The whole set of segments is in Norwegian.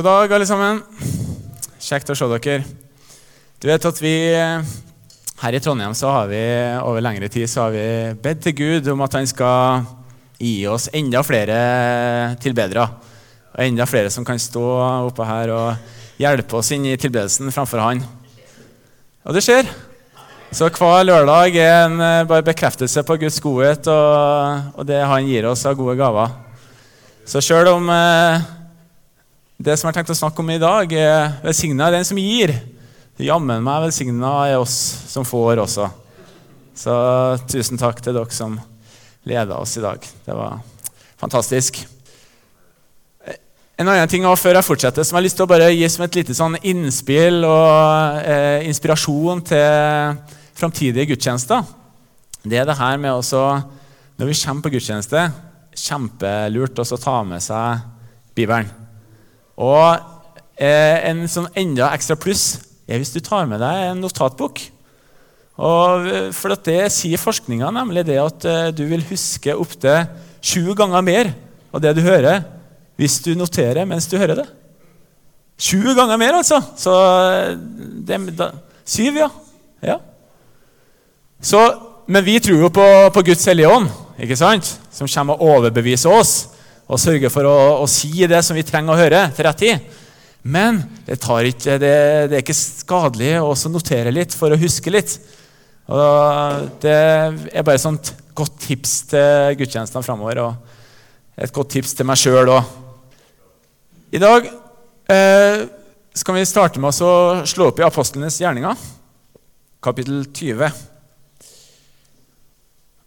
God dag, alle sammen. Kjekt å se dere. Du vet at vi her i Trondheim så har vi over lengre tid så har vi bedt til Gud om at han skal gi oss enda flere tilbedere. Og enda flere som kan stå oppe her og hjelpe oss inn i tilbedelsen framfor han. Og det skjer. Så hver lørdag er en eh, bare bekreftelse på Guds godhet og, og det han gir oss av gode gaver. Så sjøl om eh, det som jeg har tenkt å snakke om i dag, er velsigna er den som gir, jammen meg velsigna er oss som får også. Så tusen takk til dere som leda oss i dag. Det var fantastisk. En annen ting før jeg fortsetter, som jeg har lyst til å bare gi som et lite sånn innspill og eh, inspirasjon til framtidige gudstjenester, det er det her med også Når vi kommer på gudstjeneste, kjempelurt å ta med seg Bibelen. Og eh, en sånn enda ekstra pluss er hvis du tar med deg en notatbok. Og for Det sier forskninga, nemlig det at eh, du vil huske opptil sju ganger mer av det du hører, hvis du noterer mens du hører det. Sju ganger mer, altså! Så eh, det, da, Syv, ja. ja. Så, men vi tror jo på, på Guds hellige ånd, ikke sant? som kommer og overbeviser oss og sørge for å, å, si det som vi trenger å høre til rett tid. Men det, ikke, det, det er ikke skadelig å notere litt for å huske litt. Og det er bare et godt tips til gudstjenestene framover. Og et godt tips til meg sjøl òg. I dag eh, skal vi starte med å slå opp i apostlenes gjerninger, kapittel 20.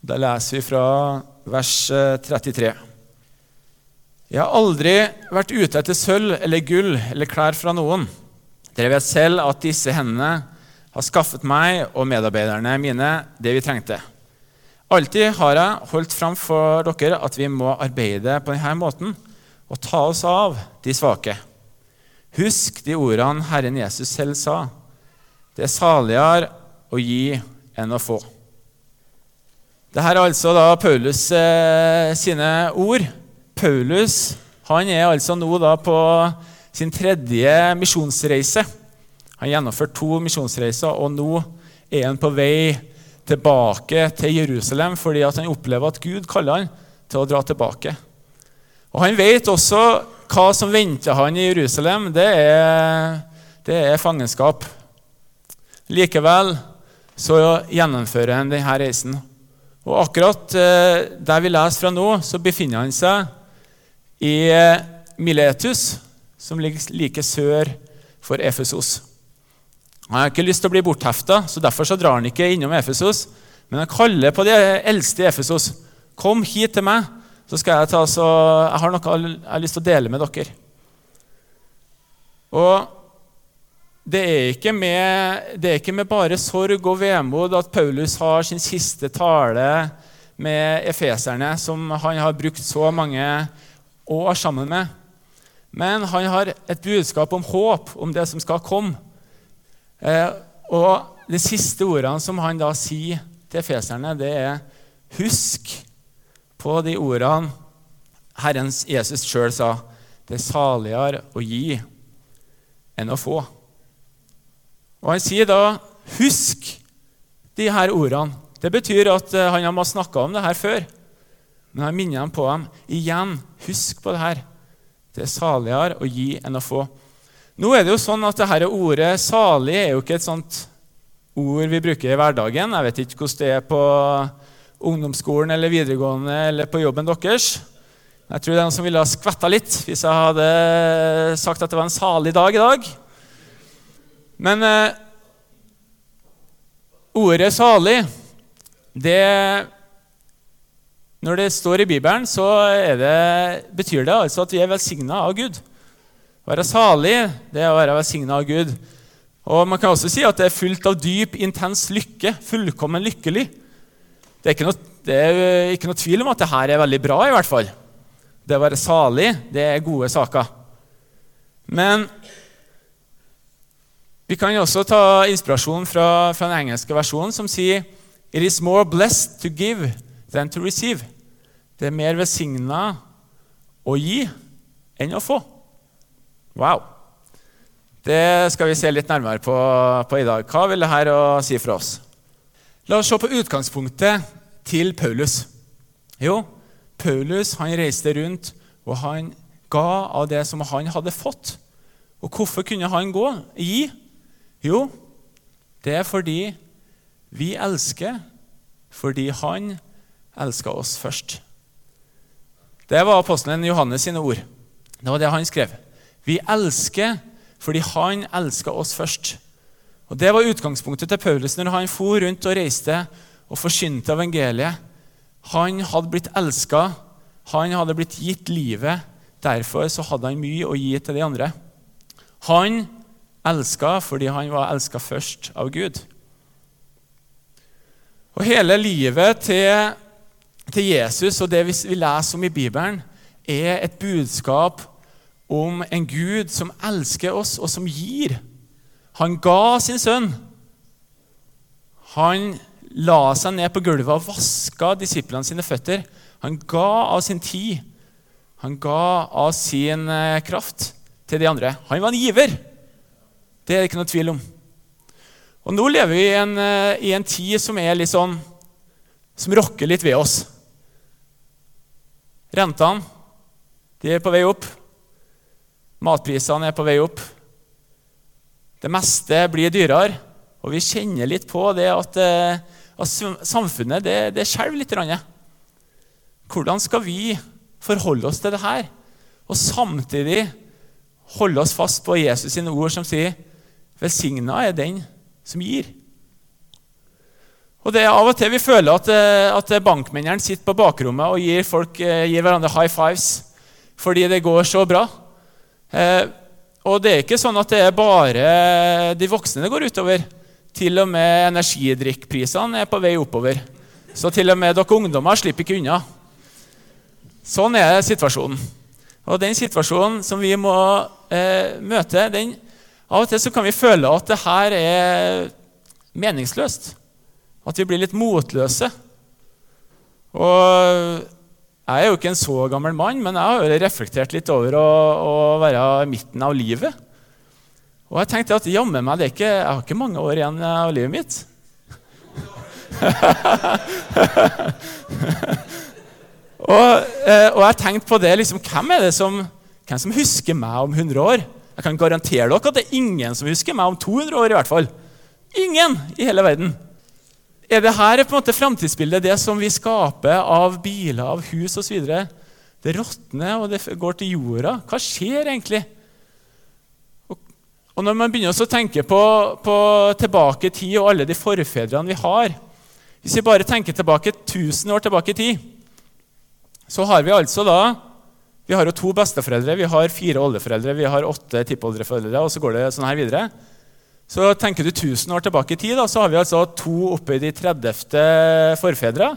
Da leser vi fra vers 33. Jeg har aldri vært ute etter sølv eller gull eller klær fra noen. Dere vet selv at disse hendene har skaffet meg og medarbeiderne mine det vi trengte. Alltid har jeg holdt fram for dere at vi må arbeide på denne måten og ta oss av de svake. Husk de ordene Herren Jesus selv sa. Det er saligere å gi enn å få. Dette er altså da Paulus eh, sine ord. Paulus han er altså nå på sin tredje misjonsreise. Han har to misjonsreiser, og nå er han på vei tilbake til Jerusalem fordi han opplever at Gud kaller han til å dra tilbake. Og Han vet også hva som venter han i Jerusalem. Det er, det er fangenskap. Likevel så gjennomfører han denne reisen. Og akkurat eh, der vi leser fra nå, så befinner han seg i eh, Miletus, som ligger like sør for Efesos. Han har ikke lyst til å bli borthefta, så derfor så drar han ikke innom Efesos. Men han kaller på de eldste i Efesos. 'Kom hit til meg, så skal jeg ta så Jeg har noe jeg har lyst til å dele med dere.' Og det er, med, det er, ikke med, bare sorg og vemod at Paulus har sin siste tale med efeserne, som han har brukt så mange år sammen med. Men han har et budskap om håp, om det som skal komme. Eh, og de siste ordene som han da sier til feserne, det er Husk på de ordene Herrens Jesus sjøl sa. Det er saligere å gi enn å få. Og Han sier da 'husk de her ordene'. Det betyr at eh, han har snakka om det her før. Men han minner dem på dem igjen. Husk på det her. Det er saligere å gi enn å få. Nå er det jo sånn at dette ordet 'salig' er jo ikke et sånt ord vi bruker i hverdagen. Jeg vet ikke hvordan det er på ungdomsskolen eller videregående eller på jobben deres. Jeg tror det er noen som ville ha skvetta litt hvis jeg hadde sagt at det var en salig dag i dag. Men eh, ordet 'salig' det, Når det står i Bibelen, så det, betyr det altså at vi er velsigna av Gud. Å være salig det er å være velsigna av Gud. Og Man kan også si at det er fullt av dyp, intens lykke. Fullkommen lykkelig. Det er ikke noe, det er ikke noe tvil om at det her er veldig bra. i hvert fall. Det å være salig det er gode saker. Men vi kan også ta inspirasjon fra, fra den engelske versjonen, som sier It is more blessed to give than to receive. Det er mer velsigna å gi enn å få. Wow. Det skal vi se litt nærmere på, på i dag. Hva vil dette si for oss? La oss se på utgangspunktet til Paulus. Jo, Paulus han reiste rundt, og han ga av det som han hadde fått. Og hvorfor kunne han gå? Gi? Jo, det er fordi vi elsker fordi han elska oss først. Det var apostelen Johannes sine ord. Det var det han skrev. Vi elsker fordi han elska oss først. Og Det var utgangspunktet til Paulus når han for rundt og reiste og forkynte evangeliet. Han hadde blitt elska, han hadde blitt gitt livet. Derfor så hadde han mye å gi til de andre. Han elska fordi han var elska først av Gud. Og Hele livet til, til Jesus og det vi, leser om i Bibelen, er et budskap om en Gud som elsker oss, og som gir. Han ga sin sønn. Han la seg ned på gulvet og vaska disiplene sine føtter. Han ga av sin tid. Han ga av sin eh, kraft til de andre. Han var en giver. Det er det ikke noe tvil om. Og Nå lever vi i en, eh, i en tid som er litt sånn som rokker litt ved oss. Rentene de er på vei opp. Matprisene er på vei opp. Det meste blir dyrere. Og vi kjenner litt på det at, eh, at samfunnet det, det skjelver litt. Hvordan skal vi forholde oss til det her, og samtidig holde oss fast på Jesus sine ord som sier 'Velsigna er den som gir'? Og det er Av og til vi føler at, eh, at bankmennene sitter på bakrommet og gir, folk, eh, gir hverandre high fives fordi det går så bra. Eh, og det er ikke sånn at det er bare de voksne det går utover. Til og med energidrikkprisene er på vei oppover. Så til og med dere ungdommer slipper ikke unna. Sånn er situasjonen. Og den situasjonen som vi må eh, møte den, Av og til så kan vi føle at det her er meningsløst. At vi blir litt motløse. Og jeg er jo ikke en så gammel mann, men jeg har reflektert litt over å, å være i midten av livet. Og jeg tenkte at jammen meg, ikke, jeg har ikke mange år igjen av livet mitt. og, eh, og, jeg tenkte på det liksom, hvem er det som, hvem som husker meg om 100 år? Jeg kan garantere dere at det er ingen som husker meg om 200 år. i hvert fall. Ingen i hele verden. Er det her på en måte framtidsbildet, det som vi skaper av biler, av hus osv.? Det råtner, og det går til jorda. Hva skjer egentlig? Og, og Når man begynner å tenke på, på tilbake i tid og alle de forfedrene vi har Hvis vi bare tenker tilbake 1000 år tilbake i tid, så har vi altså da Vi har jo to besteforeldre, vi har fire oldeforeldre, vi har åtte tippoldeforeldre, og så går det sånn her videre. Så tenker du 1000 år tilbake i tid, da, så har vi altså to oppe i de 30. forfedre.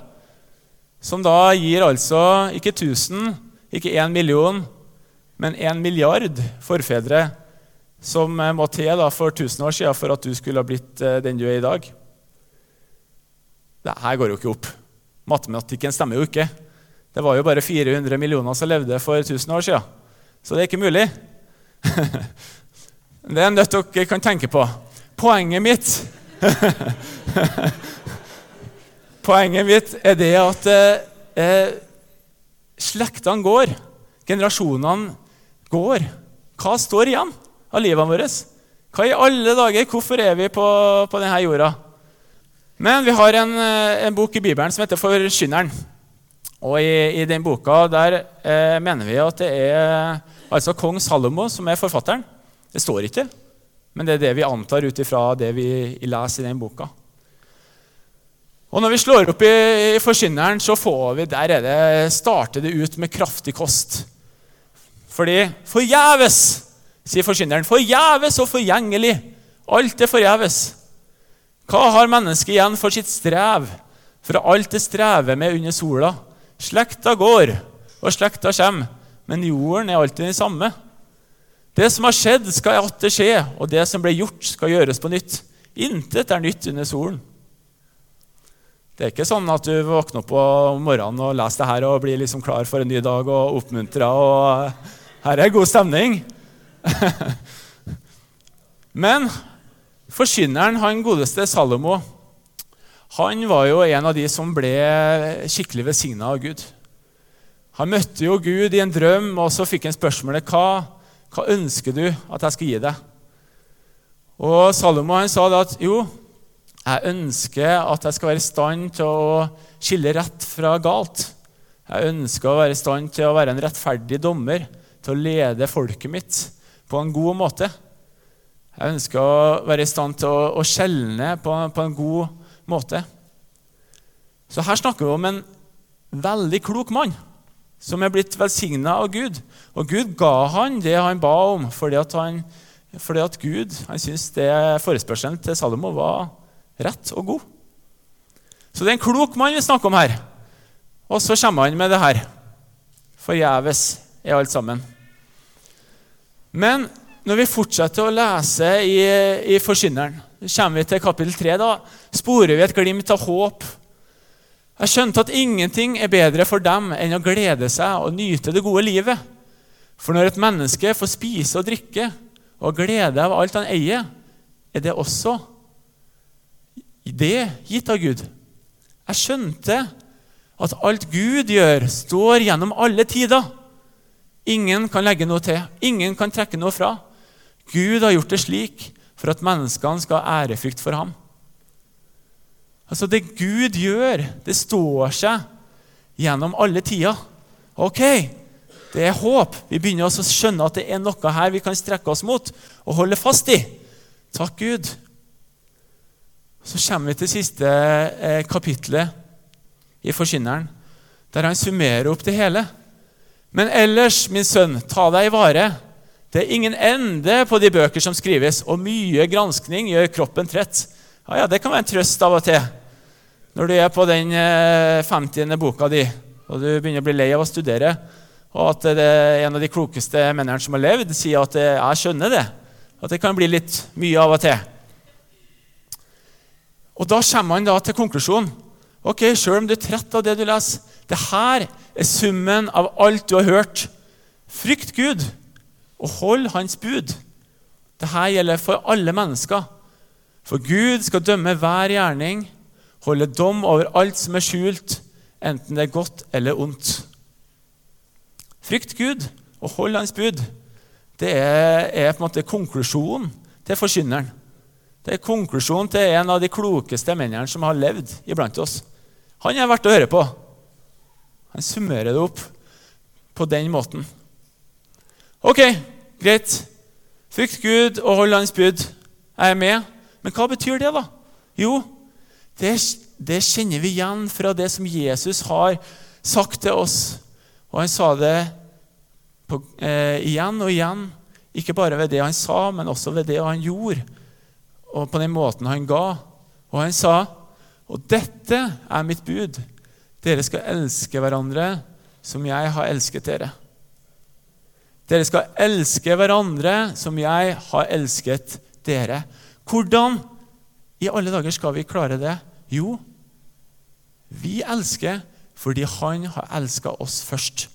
Som da gir altså ikke 1000, ikke 1 million, men 1 milliard forfedre som må til for 1000 år siden for at du skulle ha blitt eh, den du er i dag. Dette går jo ikke opp. Matematikken stemmer jo ikke. Det var jo bare 400 millioner som levde for 1000 år siden. Så det er ikke mulig. Det er en nødt dere kan tenke på. Poenget mitt Poenget mitt er det at eh, slektene går, generasjonene går. Hva står igjen av livet vårt? Hva i alle dager? Hvorfor er vi på, på denne jorda? Men vi har en, en, bok i Bibelen som heter Forkynneren. Og i, i den boka der eh, mener vi at det er altså kong Salomo som er forfatteren. Det står ikke, men det er det vi antar ut ifra det vi leser i den boka. Og Når vi slår opp i, i Forkynneren, så får vi, der er det, starter det ut med kraftig kost. Fordi forgjeves, sier Forkynneren. Forgjeves og forgjengelig. Alt er forgjeves. Hva har mennesket igjen for sitt strev? For alt det strever med under sola. Slekta går, og slekta kommer, men jorden er alltid den samme. Det som har skjedd, skal atter skje, og det som ble gjort, skal gjøres på nytt. Intet er nytt under solen. Det er ikke sånn at du våkner opp om morgenen og leser det her og blir liksom klar for en ny dag og oppmuntra. Og her er god stemning. Men forkynneren, han godeste Salomo, han var jo en av de som ble skikkelig velsigna av Gud. Han møtte jo Gud i en drøm, og så fikk han spørsmålet hva, hva ønsker du at jeg skal gi deg. Og Salomo han sa da at jo, jeg ønsker at jeg skal være i stand til å skille rett fra galt. Jeg ønsker å være i stand til å være en rettferdig dommer, til å lede folket mitt på en god måte. Jeg ønsker å være i stand til å, å skjelne på, på, en god måte. Så her snakker vi om en veldig klok mann som er blitt velsigna av Gud. Og Gud ga han det han ba om, fordi at, han, fordi at Gud han syntes det forespørselen til Salomo var rett og god. Så det er en klok mann vi snakker om her. Og så kommer han med det her. Forgjeves er alt sammen. Men når vi fortsetter å lese i, i Forkynneren, kommer vi til kapittel 3, da sporer vi et glimt av håp. Jeg skjønte at ingenting er bedre for dem enn å glede seg og nyte det gode livet. For når et menneske får spise og drikke og glede av alt han eier, er det også det gitt av Gud. Jeg skjønte at alt Gud gjør, står gjennom alle tider. Ingen kan legge noe til, ingen kan trekke noe fra. Gud har gjort det slik for at menneskene skal ha ærefrykt for ham. Altså Det Gud gjør, det står seg gjennom alle tider. Ok, det er håp. Vi begynner å skjønne at det er noe her vi kan strekke oss mot og holde fast i. Takk, Gud. Så kommer vi til siste kapittelet kapitlet i Forkynneren, der han summerer opp det hele. Men ellers, min sønn, ta deg i vare det er ingen ende på de bøker som skrives, og mye granskning gjør kroppen trett. Ja, ja, Det kan være en trøst av og til når du er på den 50. Eh, boka di og du begynner å bli lei av å studere, og at det er en av de klokeste mennene som har levd, sier at eh, 'jeg skjønner det'. At det kan bli litt mye av og til. Og Da kommer han da til konklusjonen. Ok, Selv om du er trett av det du leser, det her er summen av alt du har hørt. Frykt Gud og hold Hans bud. Dette gjelder for alle mennesker. For Gud skal dømme hver gjerning, holde dom over alt som er skjult, enten det er godt eller ondt. Frykt Gud og hold Hans bud. Det er, er på en måte konklusjonen til forkynneren. Det er konklusjonen til en av de klokeste mennene som har levd iblant oss. Han er verdt å høre på. Han summerer det opp på den måten. Ok, greit. Frykt Gud og hold Hans bud. Jeg er med. Men hva betyr det, da? Jo, det, det, kjenner vi igjen fra det som Jesus har sagt til oss. Og han sa det på, eh, igjen og igjen. Ikke bare ved det han sa, men også ved det han gjorde, og på den måten han ga. Og han sa, 'Og dette er mitt bud.' Dere skal elske hverandre som jeg har elsket dere. Dere skal elske hverandre som jeg har elsket dere. Hvordan i alle dager skal vi klare det? Jo, vi elsker fordi han har elska oss først.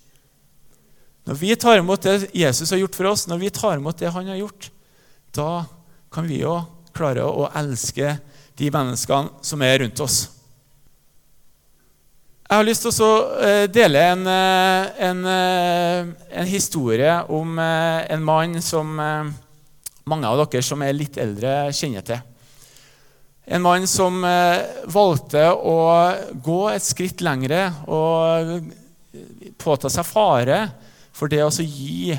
Når vi tar imot det Jesus har gjort for oss, når vi tar imot det han har gjort, da kan vi jo klare å elske de menneskene som er rundt oss. Jeg har lyst til å eh, dele en, eh, en, eh, en, historie om en mann som mange av dere som er litt eldre, kjenner til. En mann som valgte å gå et skritt lengre og påta seg fare for det å gi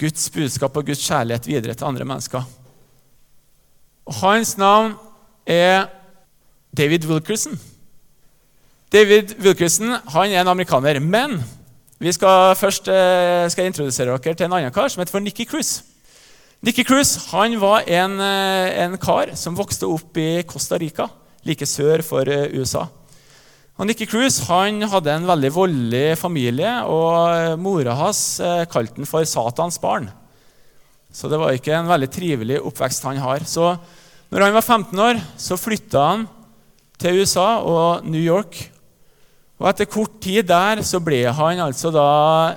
Guds budskap og Guds kjærlighet videre til andre mennesker. Og hans navn er David Wilkerson. David Wilkerson han er en amerikaner. Men vi skal først skal jeg introdusere dere til en annen kar som heter for Nikki Cruise. Nikki Cruz han var en, eh, en, kar som vokste opp i Costa Rica, like sør for eh, USA. Og Nikki Cruz han hadde en veldig voldelig familie, og mora hans kalte han for Satans barn. Så det var ikke en veldig trivelig oppvekst han har. Så når han var 15 år, så flytta han til USA og New York og Etter kort tid der så ble han altså da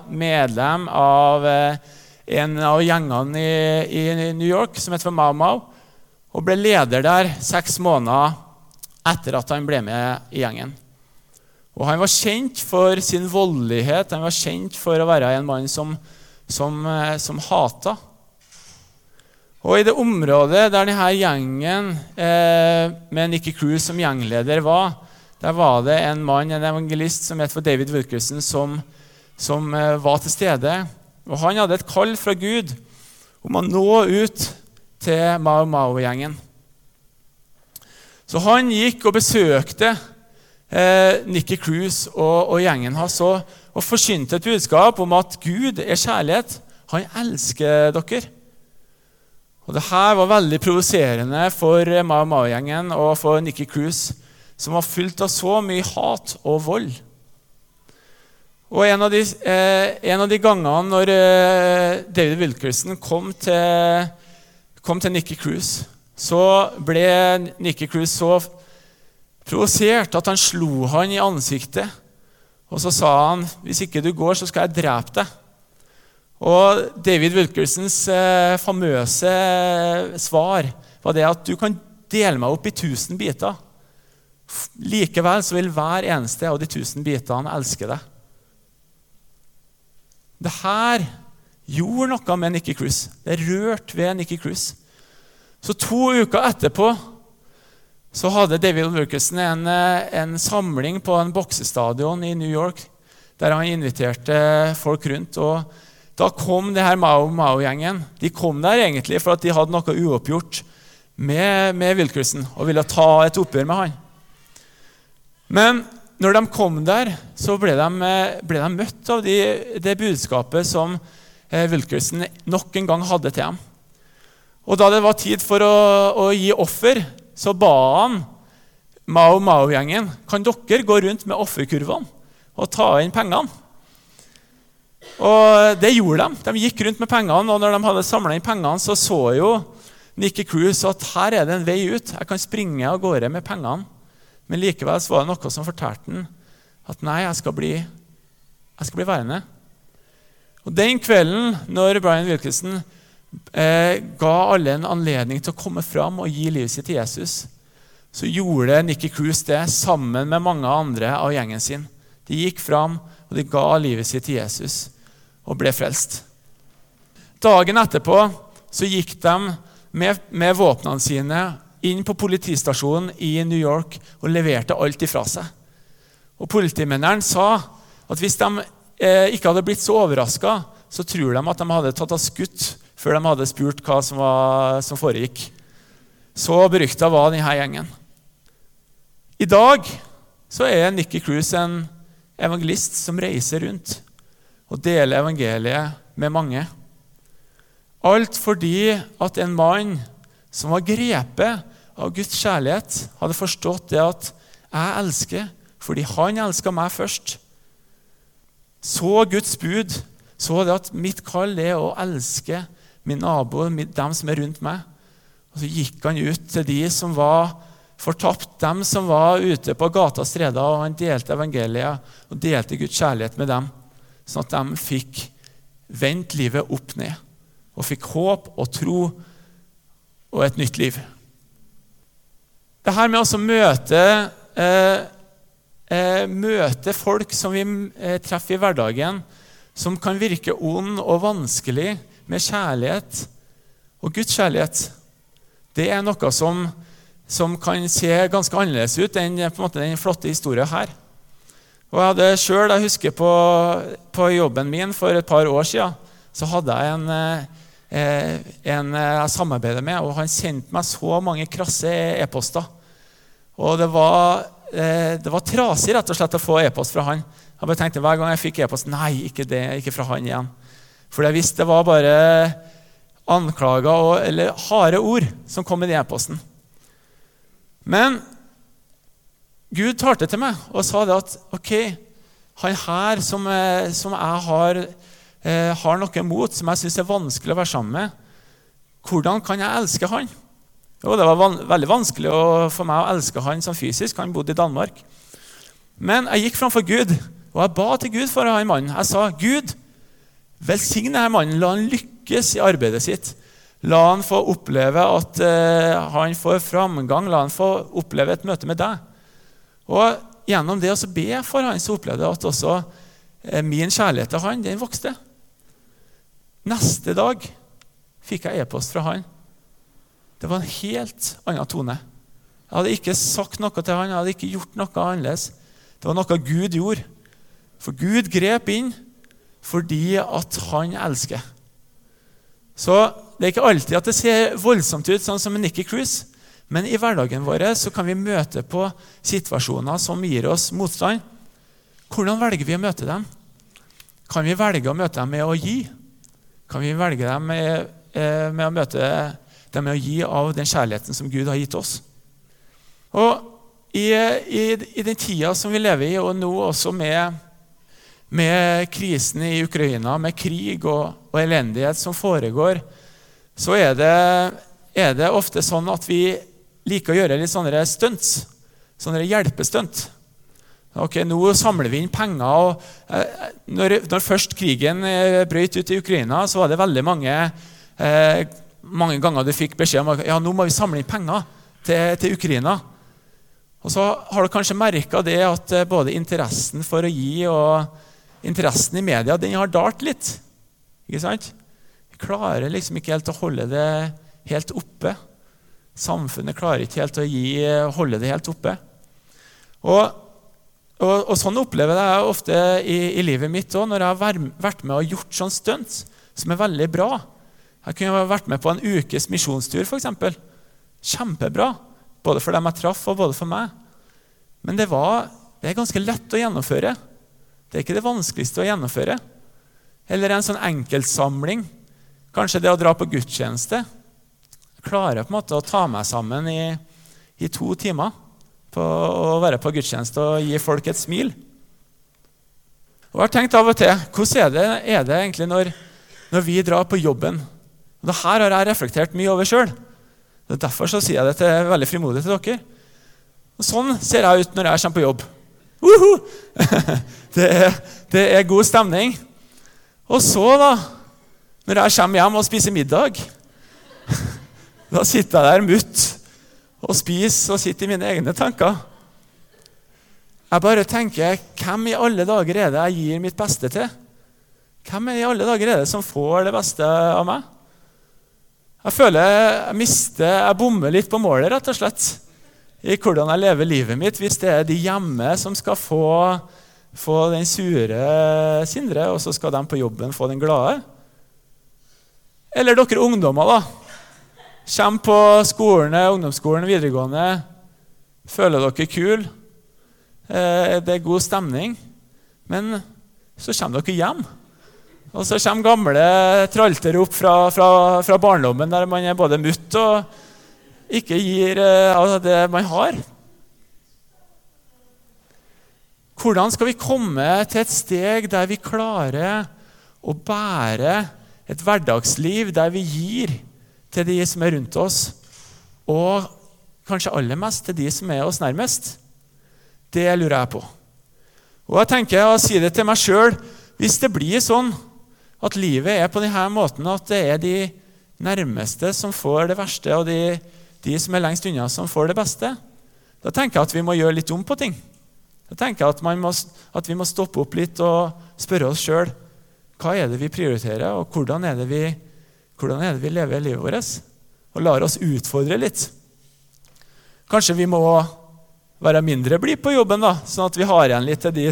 medlem av eh, en av gjengene i, i New York som heter Mau Mau, og ble leder der seks måneder etter at han ble med i gjengen. Og Han var kjent for sin voldelighet, han var kjent for å være en mann som, som, eh, som hata. Og I det området der denne gjengen eh, med Nikki Cruise som gjengleder var, der var det en mann, en evangelist som het for David Wilkerson, som, som eh, var til stede. Og Han hadde et kall fra Gud om å nå ut til Mao Mao-gjengen. Så han gikk og besøkte eh, Nikki Cruise og, og, gjengen hans og, og forkynte et budskap om at Gud er kjærlighet. Han elsker dere. Og det her var veldig provoserende for Mao Mao-gjengen og for Nikki Cruise, som var fylt av så mye hat og vold. Og en av de, eh, en av de gangene når eh, David Wilkerson kom til kom til Nikki Cruise, så ble Nikki Cruise så provosert at han slo han i ansiktet. Og så sa han hvis ikke du går, så skal jeg drepe deg. Og David Wilkersons eh, famøse svar var det at du kan dele meg opp i tusen biter. Likevel så vil hver eneste av de tusen bitene elske deg. Det her gjorde noe med Nikki Cruise. Det rørte ved Nikki Cruise. Så to uker etterpå så hadde David Wilkerson en, eh, en, samling på en boksestadion i New York der han inviterte folk rundt. og Da kom det her Mao Mao-gjengen. De kom der egentlig for at de hadde noe uoppgjort med, med Wilkerson og ville ta et oppgjør med han. Men når de kom der, så ble de, eh, ble de møtt av de, det budskapet som eh, Wilkerson nok en gang hadde til dem. Og da det var tid for å, å gi offer, så ba han Mao Mao-gjengen kan dere gå rundt med offerkurvene og ta inn pengene. Og det gjorde de. De gikk rundt med pengene, og når de hadde samla inn pengene, så så jo Nikki Cruise at her er det en vei ut. Jeg kan springe av gårde med pengene. Men likevel var det noe som fortalte han at nei, jeg skal bli, jeg skal bli værende. Og Den kvelden når Brian Wilkinson eh, ga alle en anledning til å komme fram og gi livet sitt til Jesus, så gjorde Nikki Cruise det sammen med mange andre av gjengen sin. De gikk fram og de ga livet sitt til Jesus og ble frelst. Dagen etterpå så gikk de med, med våpnene sine inn på politistasjonen i New York og leverte alt ifra seg. Og Politimennene sa at hvis de eh, ikke hadde blitt så overraska, så tror de at de hadde tatt av skutt før de hadde spurt hva som, var, som foregikk. Så berykta var denne gjengen. I dag så er Nikki Cruise en evangelist som reiser rundt og deler evangeliet med mange. Alt fordi at en mann som var grepet av Guds kjærlighet, hadde forstått det at jeg elsker fordi han elska meg først. Så Guds bud, så det at mitt kall er å elske min nabo, dem som er rundt meg. Og Så gikk han ut til de som var fortapt, dem som var ute på gata og streda, og han delte evangeliet og delte Guds kjærlighet med dem, sånn at de fikk vendt livet opp ned og fikk håp og tro og et nytt liv. Det her med å møte, eh, eh, møte folk som vi eh, treffer i hverdagen, som kan virke ond og vanskelig, med kjærlighet og Guds kjærlighet, det er noe som, som kan se ganske annerledes ut enn måte, den flotte historien her. Og jeg hadde selv, jeg husker på, på, jobben min for et par år siden, så hadde jeg en en jeg samarbeidet med, og han sendte meg så mange krasse e-poster. Og det var, eh, det var, trasig rett og slett å få e-post fra han. Jeg bare tenkte Hver gang jeg fikk e-post Nei, ikke det, ikke fra han igjen. For jeg visste det var bare anklager og, eller harde ord som kom i e-posten. Men Gud talte til meg og sa det at ok, han her som, som jeg har eh, har noe imot som jeg syns er vanskelig å være sammen med, hvordan kan jeg elske han? Jo, det var van veldig vanskelig å, for meg å elske han som fysisk. Han bodde i Danmark. Men jeg gikk framfor Gud, og jeg ba til Gud for han mannen. Jeg sa, 'Gud, velsign denne mannen. La han lykkes i arbeidet sitt. La han få oppleve at uh, han får framgang. La han få oppleve et møte med deg. Og gjennom det å be for han, så opplevde jeg at også uh, min kjærlighet til han, den vokste. Neste dag fikk jeg e-post fra han. Det var en helt annen tone. Jeg hadde ikke sagt noe til han, jeg hadde ikke gjort noe annerledes. Det var noe Gud gjorde. For Gud grep inn fordi at han elsker. Så det er ikke alltid at det ser voldsomt ut, sånn som Nikki Cruise. Men i hverdagen vår så kan vi møte på situasjoner som gir oss motstand. Hvordan velger vi å møte dem? Kan vi velge å møte dem med å gi? Kan vi velge dem med, eh, med å møte dem med å gi av den kjærligheten som Gud har gitt oss? Og i, i, i den tida som vi lever i, og nå også med med krisen i Ukraina, med krig og, og elendighet som foregår, så er det, er det, ofte sånn at vi liker å gjøre litt sånne stunts. Sånne hjelpestunt. Ok, Nå samler vi inn penger. og eh, når, når, først krigen eh, brøt ut i Ukraina, så var det veldig mange, eh, mange ganger du fikk beskjed om at ja, nå må vi samle inn penger til, til Ukraina. Og så har du kanskje merka det at eh, både interessen for å gi og interessen i media den har dalt litt. Ikke sant? Vi klarer liksom ikke helt å holde det helt oppe. Samfunnet klarer ikke helt å gi, holde det helt oppe. Og, og, og sånn opplever jeg ofte i, i livet mitt òg, når jeg har vært med og gjort sånn stunt som er veldig bra. Jeg kunne vært med på en ukes misjonstur, f.eks. Kjempebra. Både for dem jeg traff, og både for meg. Men det, var, det er ganske lett å gjennomføre. Det er ikke det vanskeligste å gjennomføre. Eller en sånn enkeltsamling. Kanskje det å dra på gudstjeneste. Klarer på en måte å ta meg sammen i, i to timer på å være på gudstjeneste og gi folk et smil. Og jeg har tenkt av og til hvordan er det, er det egentlig når, når, vi drar på jobben? Det her har jeg reflektert mye over sjøl. Derfor så sier jeg det til, veldig frimodig til dere. Og sånn ser jeg ut når jeg kommer på jobb. Det er, det er, god stemning. Og så, da, når jeg kommer hjem og spiser middag Da sitter jeg der mutt og spiser og sitter i mine egne tanker. Jeg bare tenker hvem i alle dager er det jeg gir mitt beste til? Hvem i alle dager er det som får det beste av meg? Jeg føler jeg mister, jeg bommer litt på målet, rett og slett i hvordan jeg lever livet mitt hvis det er de hjemme som skal få, få den sure Sindre, og så skal de på jobben få den glade? Eller dere ungdommer, da. Kommer på skolen, ungdomsskolen, videregående. Føler dere kule. Eh, det er god stemning. Men så kommer dere hjem. Og så kommer gamle tralter opp fra, fra, fra barndommen der man er både mutt og ikke gir eh, av det man har. Hvordan skal vi komme til et steg der vi klarer å bære et hverdagsliv der vi gir til de som er rundt oss, og kanskje aller mest til de som er oss nærmest? Det lurer jeg på. Og jeg tenker å si det til meg sjøl hvis det blir sånn at livet er på denne måten at det er de nærmeste som får det verste, og de de som er lengst unna, som får det beste, da tenker jeg at vi må gjøre litt om på ting. Da tenker jeg at, må, at vi må stoppe opp litt og spørre oss sjøl hva er det vi prioriterer, og hvordan er det vi, hvordan er det vi lever livet vårt? Og lar oss utfordre litt. Kanskje vi må være mindre blide på jobben, da, sånn at vi har igjen litt til de,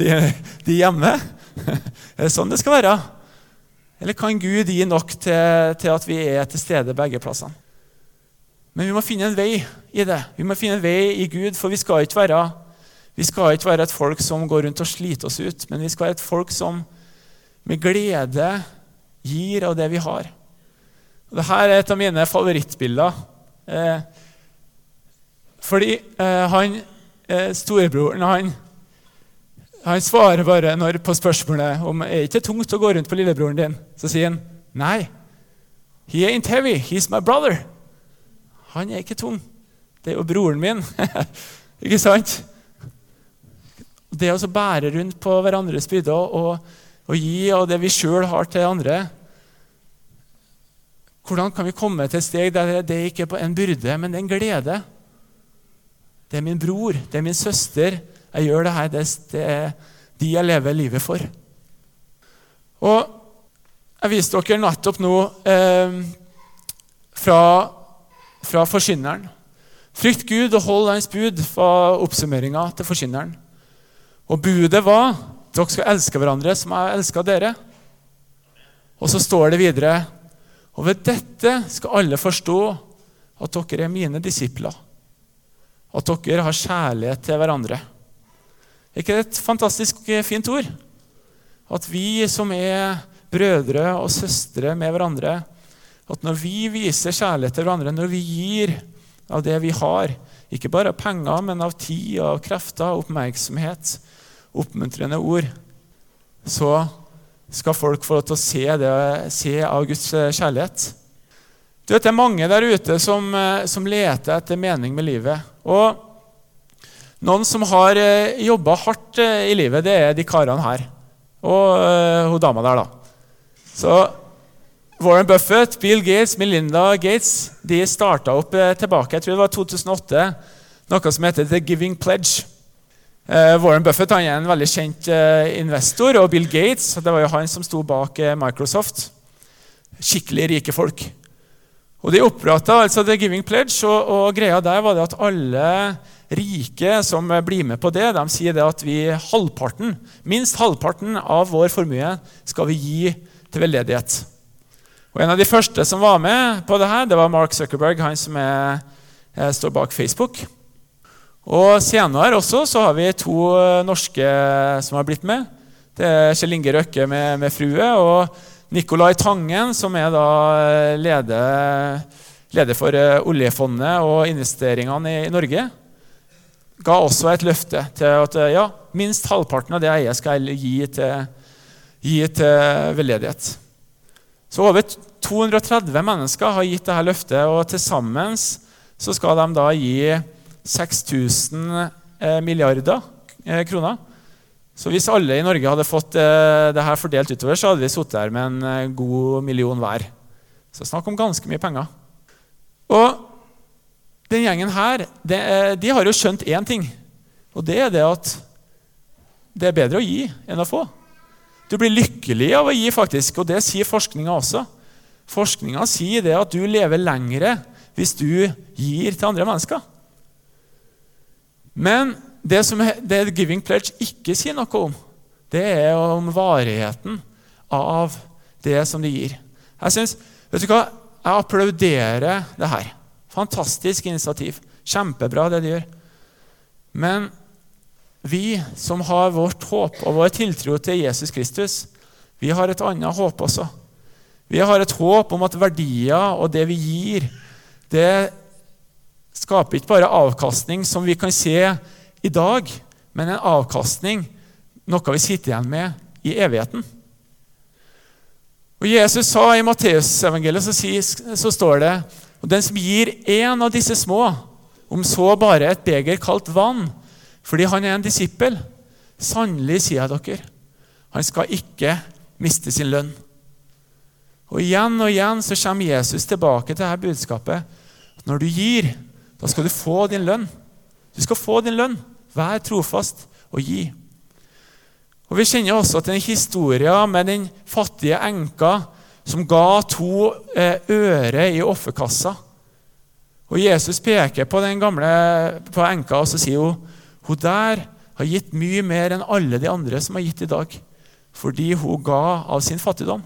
de, de hjemme. Er det sånn det skal være? Eller kan Gud gi nok til, til at vi er til stede begge plassene? Men vi må finne en vei i det. Vi må finne en vei i Gud, for vi skal ikke være, skal ikke være et folk som går rundt og sliter oss ut, men vi skal være et folk som med glede gir av det vi har. Og Dette er et av mine favorittbilder. Eh, fordi eh, han, eh, storebroren han, han svarer bare når, på spørsmålet om er ikke tungt å gå rundt på lillebroren din. Så sier han nei. He ain't heavy. He's my brother. Han er ikke tung. Det er jo broren min. ikke sant? Det å bære rundt på hverandres byrder og, og, gi av det vi sjøl har til andre, Hvordan kan vi komme til et steg der det ikke er en byrde, men det er en glede? Det er min bror, det er min søster. Jeg gjør det her. Det er de jeg lever livet for. Og jeg viste dere nettopp nå eh, fra, fra Forkynneren. Frykt Gud og hold Hans bud, var oppsummeringa til Forkynneren. Og budet var dere skal elske hverandre som jeg elsker dere. Og så står det videre Og ved dette skal alle forstå at dere er mine disipler. At dere har kjærlighet til hverandre. Er ikke det et fantastisk eh, fint ord? At vi som er brødre og søstre med hverandre, at når vi viser kjærlighet til hverandre, når vi gir av det vi har, ikke bare av penger, men av tid, av krefter, oppmerksomhet, oppmuntrende ord, så skal folk få lov til å se, det, se av Guds eh, kjærlighet. Du vet, Det er mange der ute som, eh, som leter etter mening med livet. Og noen som har eh, jobba hardt i livet, det er de karene her. Og uh, hun dama der, da. Så Warren Buffett, Bill Gates, Melinda Gates de starta opp eh, tilbake jeg tror det var 2008, noe som heter The Giving Pledge. Eh, Warren Buffett han er en veldig kjent eh, investor, og Bill Gates det var jo han som sto bak eh, Microsoft. Skikkelig rike folk. Og De oppretta altså The Giving Pledge, og, og, greia der var det at alle rike som blir med på det, de sier det at vi halvparten, minst halvparten av vår formue skal vi gi til veldedighet. Og En av de første som var med på det her, det var Mark Zuckerberg, han som er, er, står bak Facebook. Og Senere også så har vi to eh, norske som har blitt med. Det er Kjell Inge Røkke med, med frue og Nicolai Tangen, som er da eh, leder, leder for eh, oljefondet og investeringene i, i Norge ga også et løfte til at ja, minst halvparten av det jeg eier, skal gi til, gi til veldedighet. Så over 230 mennesker har gitt dette løftet, og til sammen skal de da gi 6000 eh, milliarder eh, kroner. Så hvis alle i Norge hadde fått eh, det her fordelt utover, så hadde vi sittet her med en god million hver. Så snakk om ganske mye penger. Og den gjengen her de, de har jo skjønt én ting, og det er det at det er bedre å gi enn å få. Du blir lykkelig av å gi, faktisk, og det sier forskninga også. Forskninga sier det at du lever lengre hvis du gir til andre mennesker. Men det som det Giving Pledge ikke sier noe om, det er om varigheten av det som de gir. Jeg synes, vet du hva? Jeg applauderer det her. Fantastisk initiativ. Kjempebra, det de gjør. Men vi som har vårt håp og vår tiltro til Jesus Kristus, vi har et annet håp også. Vi har et håp om at verdier og det vi gir, det skaper ikke bare avkastning som vi kan se i dag, men en avkastning, noe vi sitter igjen med i evigheten. Og Jesus sa i Matteusevangeliet så, så står det og den som gir en av disse små, om så bare et beger kalt vann, fordi han er en disippel. Sannelig, sier jeg dere, han skal ikke miste sin lønn. Og Igjen og igjen så kommer Jesus tilbake til dette budskapet. Når du gir, da skal du få din lønn. Du skal få din lønn. Vær trofast og gi. Og Vi kjenner også til en historie med den fattige enka som ga to eh, øre i offerkassa. Og Jesus peker på den gamle på enka og så sier hun hun der har gitt mye mer enn alle de andre som har gitt i dag, fordi hun ga av sin fattigdom.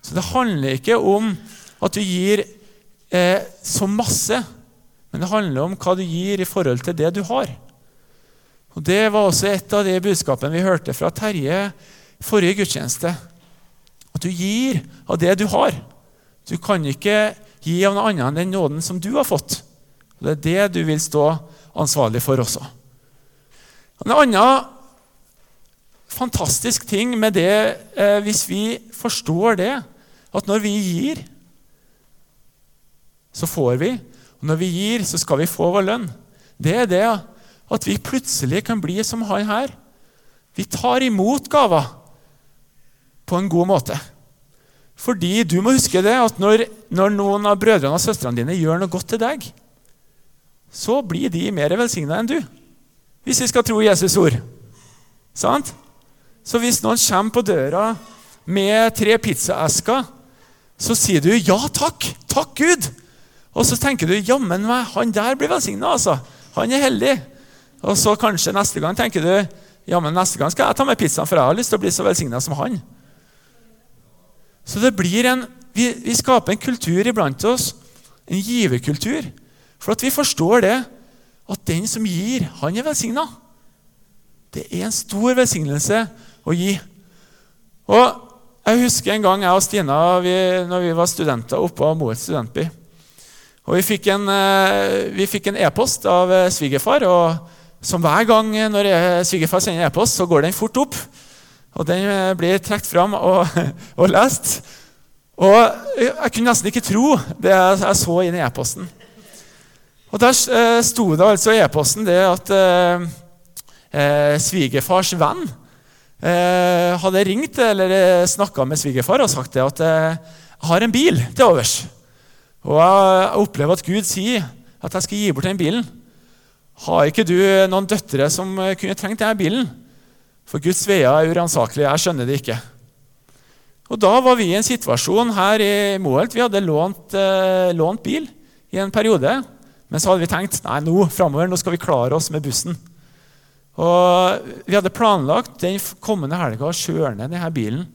Så det handler ikke om at du gir eh, så masse, men det handler om hva du gir i forhold til det du har. Og Det var også et av de budskapene vi hørte fra Terje forrige gudstjeneste. At du gir av det du har. Du kan ikke gi av noe annet enn den nåden som du har fått. Og Det er det du vil stå ansvarlig for også. En annen fantastisk ting med det, eh, hvis vi forstår det, at når vi gir, så får vi. Og når vi gir, så skal vi få vår lønn. Det er det at vi plutselig kan bli som han her. Vi tar imot gaver på en god måte. Fordi du må huske det at når, når noen av brødrene og søstrene dine gjør noe godt til deg, så blir de mer velsigna enn du. Hvis vi skal tro Jesus' ord. Sant? Så hvis noen kommer på døra med tre pizzaesker, så sier du 'ja takk'. Takk, Gud. Og så tenker du 'jammen meg, han der blir velsigna', altså. Han er heldig. Og så kanskje neste gang tenker du 'jammen, neste gang skal jeg ta med pizzaen, for jeg har lyst til å bli så velsigna som han'. Så det blir en, vi, vi skaper en kultur iblant oss, en giverkultur, for at vi forstår det at den som gir, han er velsigna. Det er en stor velsignelse å gi. Og Jeg husker en gang jeg og Stina vi, når vi var studenter oppe på Moet studentby. Og Vi fikk en e-post e av eh, svigerfar. og Som hver gang når svigerfar sender e-post, så går den fort opp. Og Den eh, blir trukket fram og, og, lest. Og Jeg kunne nesten ikke tro det jeg så i e-posten. Og Der eh, sto det altså i e-posten det at eh, eh, svigerfars venn eh, hadde ringt eller snakka med svigerfar og sagt det at jeg har en bil til overs. Og jeg opplever at Gud sier at jeg skal gi bort den bilen. Har ikke du noen døtre som kunne trengt denne bilen? For Guds veier er uransakelige. Jeg skjønner det ikke. Og Da var vi i en situasjon her i Moholt. Vi hadde lånt, eh, lånt bil i en periode. Men så hadde vi tenkt nei, nå fremover, nå skal vi klare oss med bussen. Og Vi hadde planlagt den kommende helga å kjøre ned denne bilen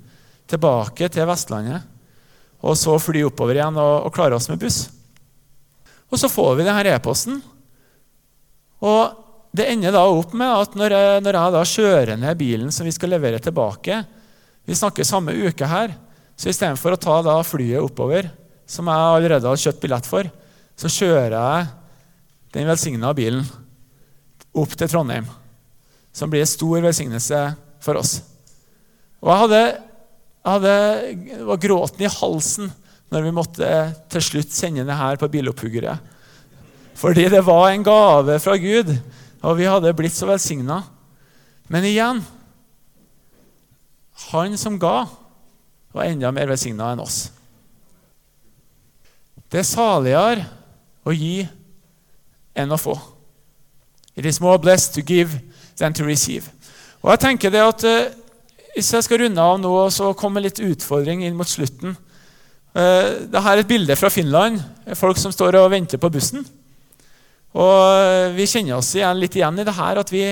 tilbake til Vestlandet. Og så fly oppover igjen og, og klare oss med buss. Og så får vi denne e-posten. Og det ender da opp med at når jeg, når jeg da kjører ned bilen som vi skal levere tilbake Vi snakker samme uke her. Så istedenfor å ta da flyet oppover, som jeg allerede har kjøpt billett for, så kjører jeg den velsigna bilen opp til Trondheim, som blir en stor velsignelse for oss. Og jeg hadde, jeg hadde var gråten i halsen når vi måtte til slutt sende det her på bilopphuggere. Fordi det var en gave fra Gud, og vi hadde blitt så velsigna. Men igjen Han som ga, var enda mer velsigna enn oss. Det er saligere å gi enn å få. It is more blessed to give than to receive. Og jeg tenker det at uh, Hvis jeg skal runde av nå så kommer litt utfordring inn mot slutten uh, Dette er et bilde fra Finland. Folk som står og venter på bussen. Og uh, Vi kjenner oss igjen, litt igjen i det her at vi,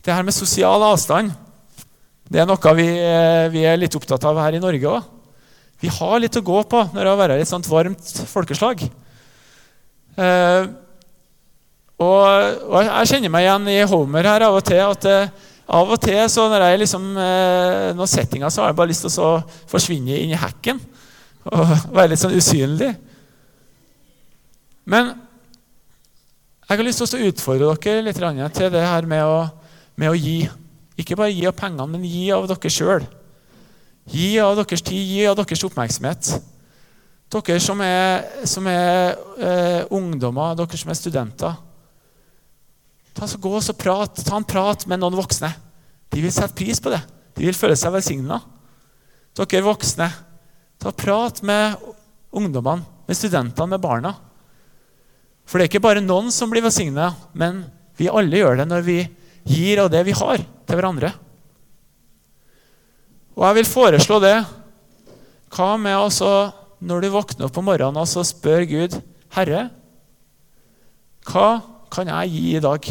det her med sosial avstand det er noe vi, vi er litt opptatt av her i Norge òg. Vi har litt å gå på når det har vært et sånt varmt folkeslag. Eh, og, og, jeg kjenner meg igjen i Homer her av og til. at eh, Av og til så når jeg liksom, eh, noen settinger, så har jeg bare lyst til å forsvinne inn i hekken og være litt sånn usynlig. Men jeg har lyst til å utfordre dere litt til det her med å, med å gi. Ikke bare gi av pengene, men gi av dere sjøl. Gi av deres tid, gi av deres oppmerksomhet. Dere som er, som er eh, ungdommer, dere som er studenter. Ta, så gå og prat, ta en prat med noen voksne. De vil sette pris på det. De vil føle seg velsigna. Dere voksne, ta prat med ungdommene, med studentene, med barna. For det er ikke bare noen som blir velsigna, men vi alle gjør det når vi gir av det vi har, til hverandre. Og jeg vil foreslå det. Hva med altså, når du våkner opp om morgenen og så spør Gud, Herre, hva kan jeg gi i dag?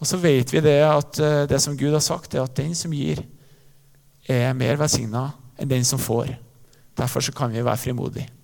Og så vet vi det at eh, det som Gud har sagt, er at den som gir, er mer velsigna enn den som får. Derfor kan vi være frimodige.